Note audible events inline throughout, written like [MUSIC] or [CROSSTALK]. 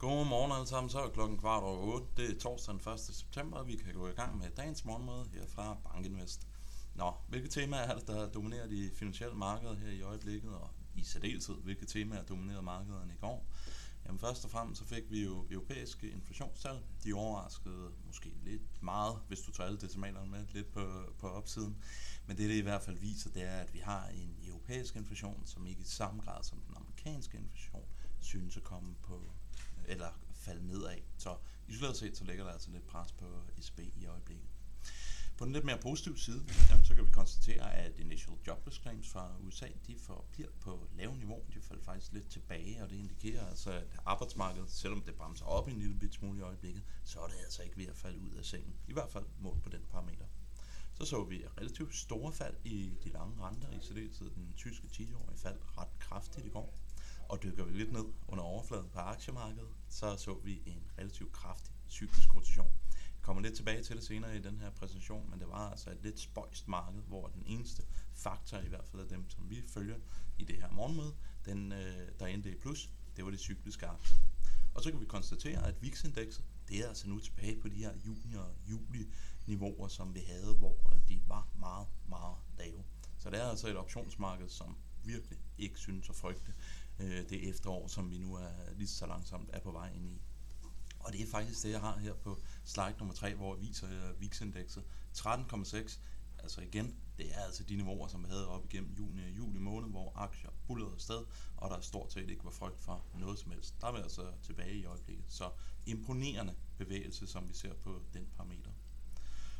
Godmorgen alle sammen, så er klokken kvart over 8. Det er torsdag den 1. september, og vi kan gå i gang med dagens morgenmøde her fra Bankinvest. Nå, hvilke temaer er det, der dominerer de finansielle markeder her i øjeblikket, og i særdeleshed, hvilke temaer dominerede markederne i går? Jamen først og fremmest så fik vi jo europæiske inflationstal. De overraskede måske lidt meget, hvis du tager alle decimalerne med, lidt på, på opsiden. Men det, det i hvert fald viser, det er, at vi har en europæisk inflation, som ikke i samme grad som den amerikanske inflation synes at komme på, eller falde nedad. Så isoleret set, så ligger der altså lidt pres på ECB i øjeblikket. På den lidt mere positive side, jamen, så kan vi konstatere, at initial jobless claims fra USA, de forbliver på lave niveau. De falder faktisk lidt tilbage, og det indikerer altså, at arbejdsmarkedet, selvom det bremser op en lille bit smule i øjeblikket, så er det altså ikke ved at falde ud af sengen. I hvert fald mål på den parameter. Så så vi relativt store fald i de lange renter, i særdeleshed den tyske 10-årige faldt ret kraftigt i går. Og dykker vi lidt ned under overfladen på aktiemarkedet, så så vi en relativt kraftig cyklisk rotation. Jeg kommer lidt tilbage til det senere i den her præsentation, men det var altså et lidt spøjst marked, hvor den eneste faktor, i hvert fald af dem, som vi følger i det her morgenmøde, den, øh, der endte i plus, det var de cykliske aktier. Og så kan vi konstatere, at VIX-indekset, det er altså nu tilbage på de her juni og juli niveauer, som vi havde, hvor øh, de var meget, meget lave. Så det er altså et optionsmarked, som virkelig ikke synes at frygte øh, det efterår, som vi nu er lige så langsomt er på vej ind i. Og det er faktisk det, jeg har her på slide nummer 3, hvor jeg viser øh, VIX-indekset. 13,6, altså igen, det er altså de niveauer, som vi havde op igennem juni og juli måned, hvor aktier bullerede sted, og der stort set ikke var frygt for noget som helst. Der er vi altså tilbage i øjeblikket. Så imponerende bevægelse, som vi ser på den parameter.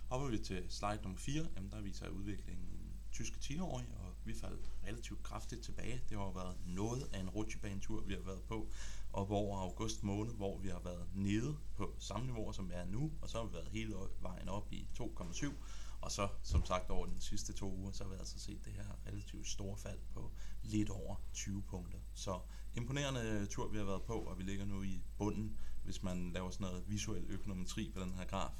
Hopper vi til slide nummer 4, jamen der viser jeg udviklingen tyske 10-årige, og vi faldt relativt kraftigt tilbage. Det har været noget af en rutsjebanetur, vi har været på, og over august måned, hvor vi har været nede på samme niveau, som vi er nu, og så har vi været hele vejen op i 2,7, og så som sagt over de sidste to uger, så har vi altså set det her relativt store fald på lidt over 20 punkter. Så imponerende øh, tur, vi har været på, og vi ligger nu i bunden, hvis man laver sådan noget visuel økonometri på den her graf,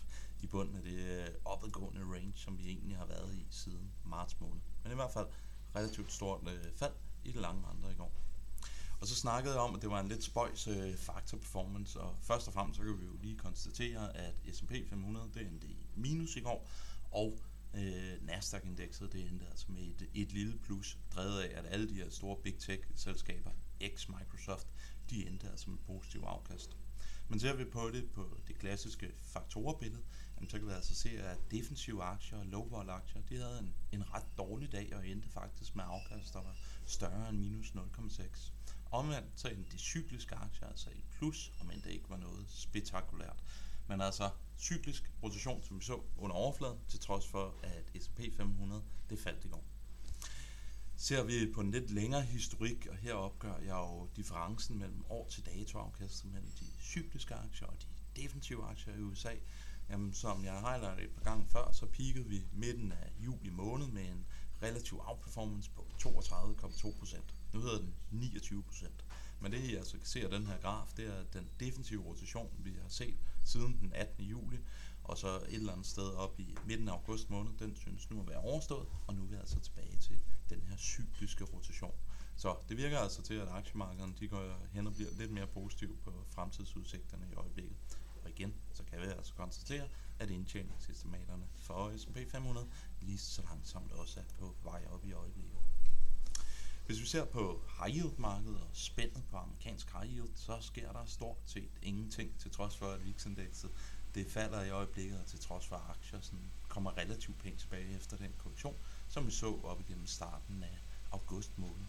i bunden af det øh, opadgående range, som vi egentlig har været i siden marts måned. Men i hvert fald relativt stort øh, fald i det lange andre i går. Og så snakkede jeg om, at det var en lidt spøjs øh, faktor performance, og først og fremmest så kan vi jo lige konstatere, at S&P 500 det endte i minus i går, og øh, Nasdaq-indekset det endte altså med et, et lille plus, drevet af, at alle de her store big tech-selskaber, ex Microsoft, de endte altså med positiv afkast. Men ser vi på det på det klassiske faktorerbillede, jamen, så kan vi altså se, at defensive aktier og low vol aktier, de havde en, en ret dårlig dag og endte faktisk med afkast, der var større end minus 0,6. Omvendt så endte de cykliske aktier altså i plus, om end det ikke var noget spektakulært. Men altså cyklisk rotation, som vi så under overfladen, til trods for, at S&P 500 det faldt i går. Ser vi på en lidt længere historik, og her opgør jeg jo differencen mellem år til dato afkastet mellem de cykliske aktier og de defensive aktier i USA, jamen, som jeg har highlightet et par gange før, så peakede vi midten af juli måned med en relativ outperformance på 32,2%. Nu hedder den 29%. Men det, I altså kan se af den her graf, det er den defensive rotation, vi har set siden den 18. juli, og så et eller andet sted op i midten af august måned, den synes nu at være overstået, og nu er vi altså tilbage til den her cykliske rotation. Så det virker altså til, at aktiemarkederne de går hen og bliver lidt mere positive på fremtidsudsigterne i øjeblikket. Og igen, så kan vi altså konstatere, at indtjeningsestimaterne for S&P 500 lige så langsomt også er på vej op i øjeblikket. Hvis vi ser på high yield markedet og spændet på amerikansk high yield, så sker der stort set ingenting, til trods for at VIX-indekset det falder i øjeblikket, og til trods for at aktier sådan kommer relativt pænt tilbage efter den korrektion, som vi så op igennem starten af august måned.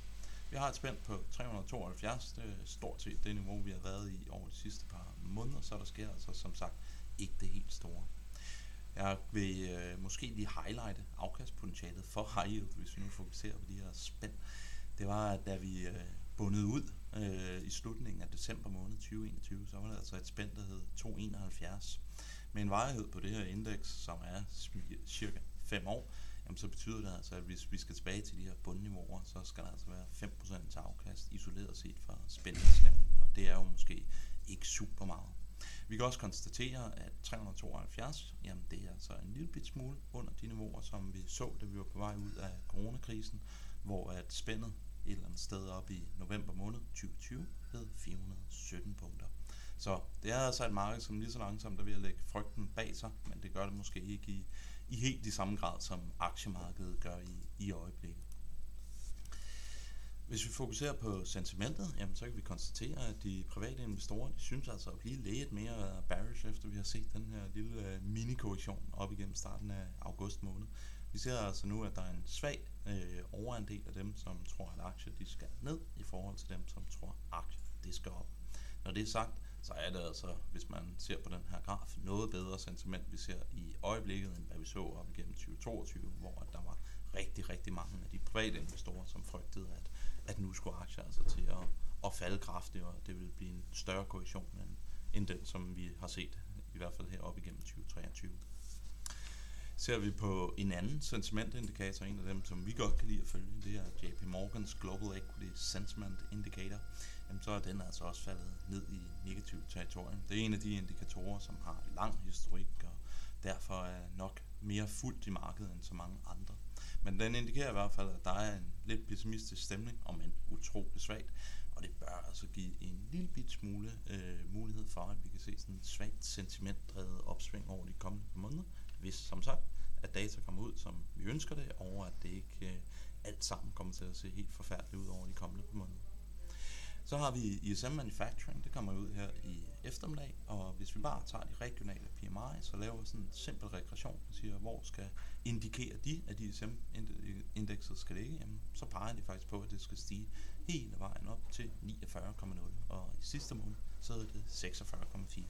Vi har et spænd på 372, det er stort set det niveau, vi har været i over de sidste par måneder, så der sker altså som sagt ikke det helt store. Jeg vil øh, måske lige highlighte afkastpotentialet for high yield, hvis vi nu fokuserer på de her spænd. Det var, at da vi øh, bundet ud øh, i slutningen af december måned 2021, så var der altså et spænd, der hed 271. Med en varighed på det her indeks, som er cirka 5 år, jamen så betyder det altså, at hvis vi skal tilbage til de her bundniveauer, så skal der altså være 5% til afkast isoleret set fra spændingsstemning, og det er jo måske ikke super meget. Vi kan også konstatere, at 372, jamen det er altså en lille bit smule under de niveauer, som vi så, da vi var på vej ud af coronakrisen, hvor at spændet et eller andet sted op i november måned 2020 hed 417 punkter. Så det er altså et marked, som lige så langsomt er ved at lægge frygten bag sig, men det gør det måske ikke i, i helt i samme grad, som aktiemarkedet gør i, i øjeblikket. Hvis vi fokuserer på sentimentet, jamen, så kan vi konstatere, at de private investorer de synes altså at blive lidt mere bearish, efter vi har set den her lille øh, mini-korrektion op igennem starten af august måned. Vi ser altså nu, at der er en svag øh, overandel af dem, som tror, at aktier de skal ned, i forhold til dem, som tror, at aktier de skal op. Når det er sagt, så er det altså, hvis man ser på den her graf, noget bedre sentiment, vi ser i øjeblikket, end hvad vi så op igennem 2022, hvor der var rigtig, rigtig mange af de private investorer, som frygtede, at, at nu skulle aktier altså til at, at falde kraftigt, og det ville blive en større korrektion end, end den, som vi har set, i hvert fald her op igennem 2023. Ser vi på en anden sentimentindikator, en af dem, som vi godt kan lide at følge, det er JP Morgans Global Equity Sentiment Indicator, jamen så er den altså også faldet ned i negativt territorium. Det er en af de indikatorer, som har lang historik, og derfor er nok mere fuldt i markedet end så mange andre. Men den indikerer i hvert fald, at der er en lidt pessimistisk stemning, om en utrolig svagt, og det bør altså give en lille bit smule øh, mulighed for, at vi kan se sådan en svagt sentimentdrevet opsving over de kommende måneder, hvis som sagt, at data kommer ud, som vi ønsker det, og at det ikke øh, alt sammen kommer til at se helt forfærdeligt ud over de kommende måneder. Så har vi ISM Manufacturing, det kommer ud her i eftermiddag, og hvis vi bare tager de regionale PMI, så laver vi sådan en simpel regression, og siger, hvor skal indikere de, at ISM-indekset skal ligge, jamen, så peger de faktisk på, at det skal stige hele vejen op til 49,0, og i sidste måned, så er det 46,4.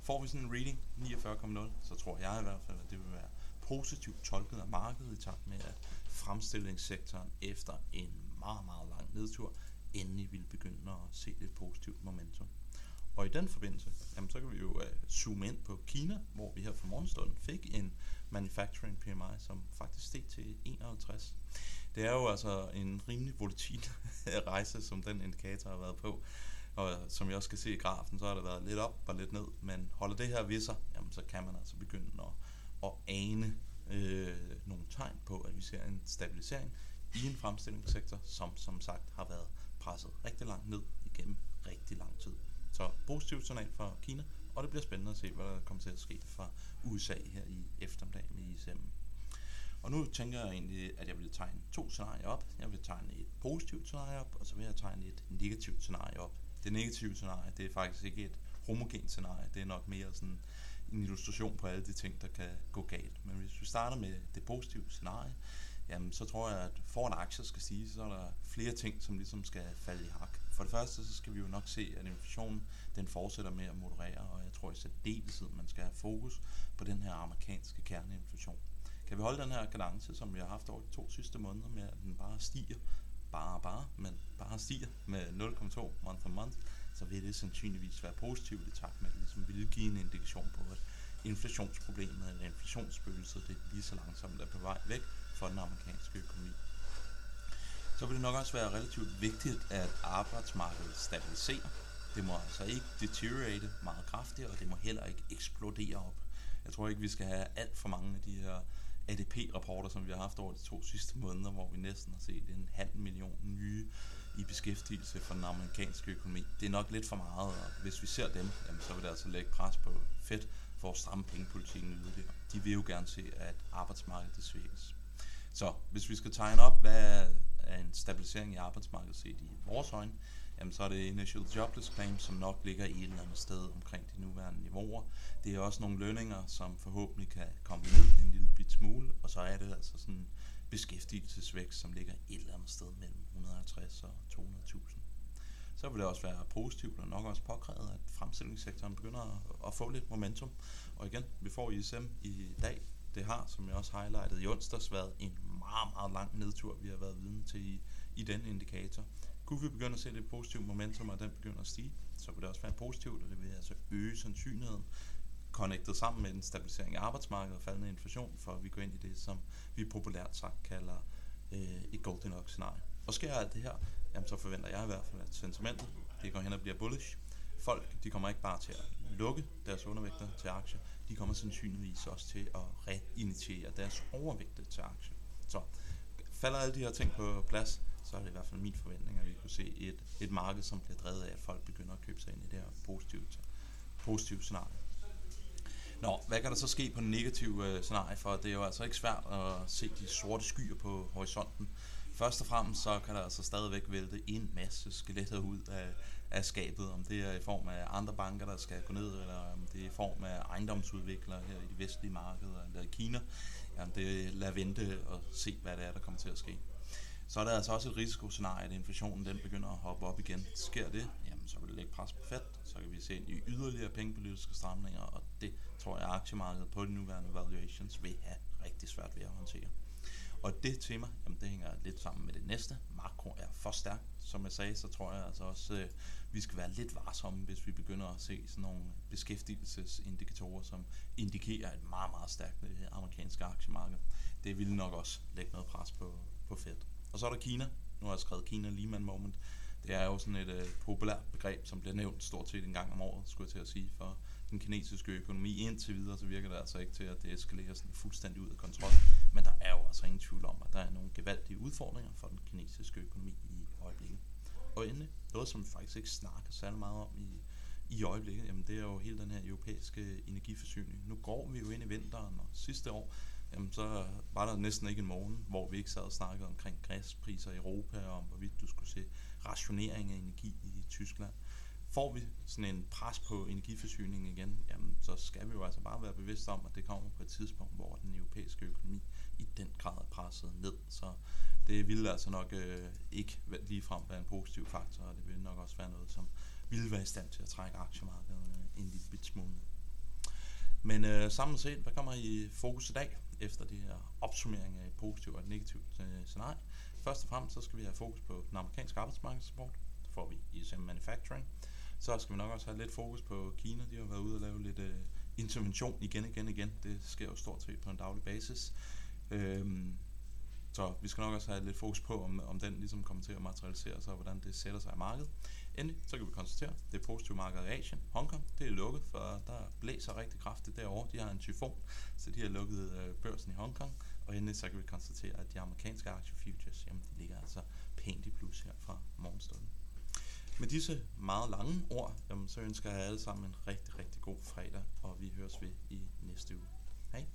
Får vi sådan en reading, 49,0, så tror jeg i hvert fald, at det vil være positivt tolket af markedet i takt med, at fremstillingssektoren efter en meget, meget lang nedtur endelig vil begynde at se lidt positivt momentum. Og i den forbindelse, jamen, så kan vi jo uh, zoome ind på Kina, hvor vi her for morgenstunden fik en manufacturing PMI, som faktisk steg til 51. Det er jo altså en rimelig volatil [LAUGHS] rejse, som den indikator har været på. Og som jeg også kan se i grafen, så har der været lidt op og lidt ned, men holder det her ved sig, jamen, så kan man altså begynde at, at ane øh, nogle tegn på, at vi ser en stabilisering i en fremstillingssektor, som som sagt har været presset rigtig langt ned igennem rigtig lang tid. Så positivt signal fra Kina, og det bliver spændende at se, hvad der kommer til at ske fra USA her i eftermiddag med ISM. Og nu tænker jeg egentlig, at jeg vil tegne to scenarier op. Jeg vil tegne et positivt scenarie op, og så vil jeg tegne et negativt scenarie op. Det negative scenarie, det er faktisk ikke et homogent scenarie, det er nok mere sådan en illustration på alle de ting, der kan gå galt. Men hvis vi starter med det positive scenarie, jamen så tror jeg, at for at aktier skal sige, så er der flere ting, som ligesom skal falde i hak. For det første, så skal vi jo nok se, at inflationen den fortsætter med at moderere, og jeg tror i særdeleshed, man skal have fokus på den her amerikanske kerneinflation. Kan vi holde den her kadence, som vi har haft over de to sidste måneder, med at den bare stiger, bare bare, men bare stiger med 0,2 month on month, så vil det sandsynligvis være positivt i takt med, at det ligesom vil give en indikation på, at inflationsproblemet eller inflationsspøgelset, det lige så langsomt er på vej væk fra den amerikanske økonomi. Så vil det nok også være relativt vigtigt, at arbejdsmarkedet stabiliserer. Det må altså ikke deteriorate meget kraftigt, og det må heller ikke eksplodere op. Jeg tror ikke, vi skal have alt for mange af de her ADP-rapporter, som vi har haft over de to sidste måneder, hvor vi næsten har set en halv million nye i beskæftigelse for den amerikanske økonomi. Det er nok lidt for meget, og hvis vi ser dem, jamen, så vil det altså lægge pres på Fed for at stramme pengepolitikken yderligere. De vil jo gerne se, at arbejdsmarkedet svækkes. Så hvis vi skal tegne op, hvad er en stabilisering i arbejdsmarkedet set i vores øjne, jamen så er det initial jobless claim, som nok ligger i et eller andet sted omkring de nuværende niveauer. Det er også nogle lønninger, som forhåbentlig kan komme ned en lille bit smule, og så er det altså sådan beskæftigelsesvækst, som ligger et eller andet sted mellem 150 og 200.000. Så vil det også være positivt og nok også påkrævet, at fremstillingssektoren begynder at få lidt momentum. Og igen, vi får ISM i dag. Det har, som jeg også highlightede i onsdags, været en meget, meget lang nedtur, vi har været vidne til i, i den indikator. Kunne vi begynde at se det positivt momentum, og den begynder at stige, så vil det også være positivt, og det vil altså øge sandsynligheden connectet sammen med en stabilisering af arbejdsmarkedet og faldende inflation, for at vi går ind i det, som vi populært sagt kalder øh, et Goldilocks-scenarie. Og sker alt det her, jamen så forventer jeg i hvert fald, at sentimentet det går hen og bliver bullish. Folk de kommer ikke bare til at lukke deres undervægter til aktier, de kommer sandsynligvis også til at reinitiere deres overvægte til aktier. Så falder alle de her ting på plads, så er det i hvert fald min forventning, at vi kunne se et, et marked, som bliver drevet af, at folk begynder at købe sig ind i det her positivt positive scenarie. Nå, hvad kan der så ske på den negative øh, scenarie, for det er jo altså ikke svært at se de sorte skyer på horisonten. Først og fremmest så kan der altså stadigvæk vælte en masse skeletter ud af, af skabet, om det er i form af andre banker, der skal gå ned, eller om det er i form af ejendomsudviklere her i de vestlige markeder, eller i Kina. Jamen det lader vente og se, hvad det er, der kommer til at ske. Så er der altså også et risikoscenarie, at inflationen den begynder at hoppe op igen. Sker det, jamen så vil det lægge pres på Fed, så kan vi se ind i yderligere pengepolitiske stramninger, og det tror jeg, at aktiemarkedet på de nuværende valuations vil have rigtig svært ved at håndtere. Og det tema, jamen det hænger lidt sammen med det næste. Makro er for stærkt. Som jeg sagde, så tror jeg altså også, øh, vi skal være lidt varsomme, hvis vi begynder at se sådan nogle beskæftigelsesindikatorer, som indikerer et meget, meget stærkt øh, amerikanske aktiemarked. Det vil nok også lægge noget pres på, på Fed. Og så er der Kina. Nu har jeg skrevet Kina Lehman Moment. Det er jo sådan et øh, populært begreb, som bliver nævnt stort set en gang om året, skulle jeg til at sige, for den kinesiske økonomi. Indtil videre, så virker det altså ikke til, at det eskalerer sådan fuldstændig ud af kontrol. Men der er jo altså ingen tvivl om, at der er nogle gevaldige udfordringer for den kinesiske økonomi i øjeblikket. Og endelig, noget som vi faktisk ikke snakker særlig meget om i, i øjeblikket, jamen det er jo hele den her europæiske energiforsyning. Nu går vi jo ind i vinteren, og sidste år, jamen så var der næsten ikke en morgen, hvor vi ikke sad og snakkede omkring gaspriser i Europa, og om hvorvidt du skulle se rationering af energi i Tyskland. Får vi sådan en pres på energiforsyningen igen, jamen så skal vi jo altså bare være bevidste om, at det kommer på et tidspunkt, hvor den europæiske økonomi i den grad er presset ned. Så det ville altså nok øh, ikke ligefrem være en positiv faktor, og det ville nok også være noget, som ville være i stand til at trække aktiemarkedet en lille bit smule. Men øh, samlet set, hvad kommer i fokus i dag, efter det her opsummering af et positivt og et negativt øh, scenarie? Først og fremmest så skal vi have fokus på den amerikanske arbejdsmarkedsrapport. Det får vi i ISM Manufacturing. Så skal vi nok også have lidt fokus på Kina. De har været ude og lave lidt øh, intervention igen, igen, igen. Det sker jo stort set på en daglig basis. Øhm, så vi skal nok også have lidt fokus på, om, om den ligesom kommer til at materialisere sig, og hvordan det sætter sig i markedet. Endelig, så kan vi konstatere, at det positive marked i Asien, Hongkong, det er lukket, for der blæser rigtig kraftigt derovre. De har en tyfon, så de har lukket øh, børsen i Hongkong. Og endelig så kan vi konstatere, at de amerikanske aktiefutures, jamen de ligger altså pænt i plus her fra morgenstunden. Med disse meget lange ord, jamen, så ønsker jeg alle sammen en rigtig, rigtig god fredag, og vi høres ved i næste uge. Hej!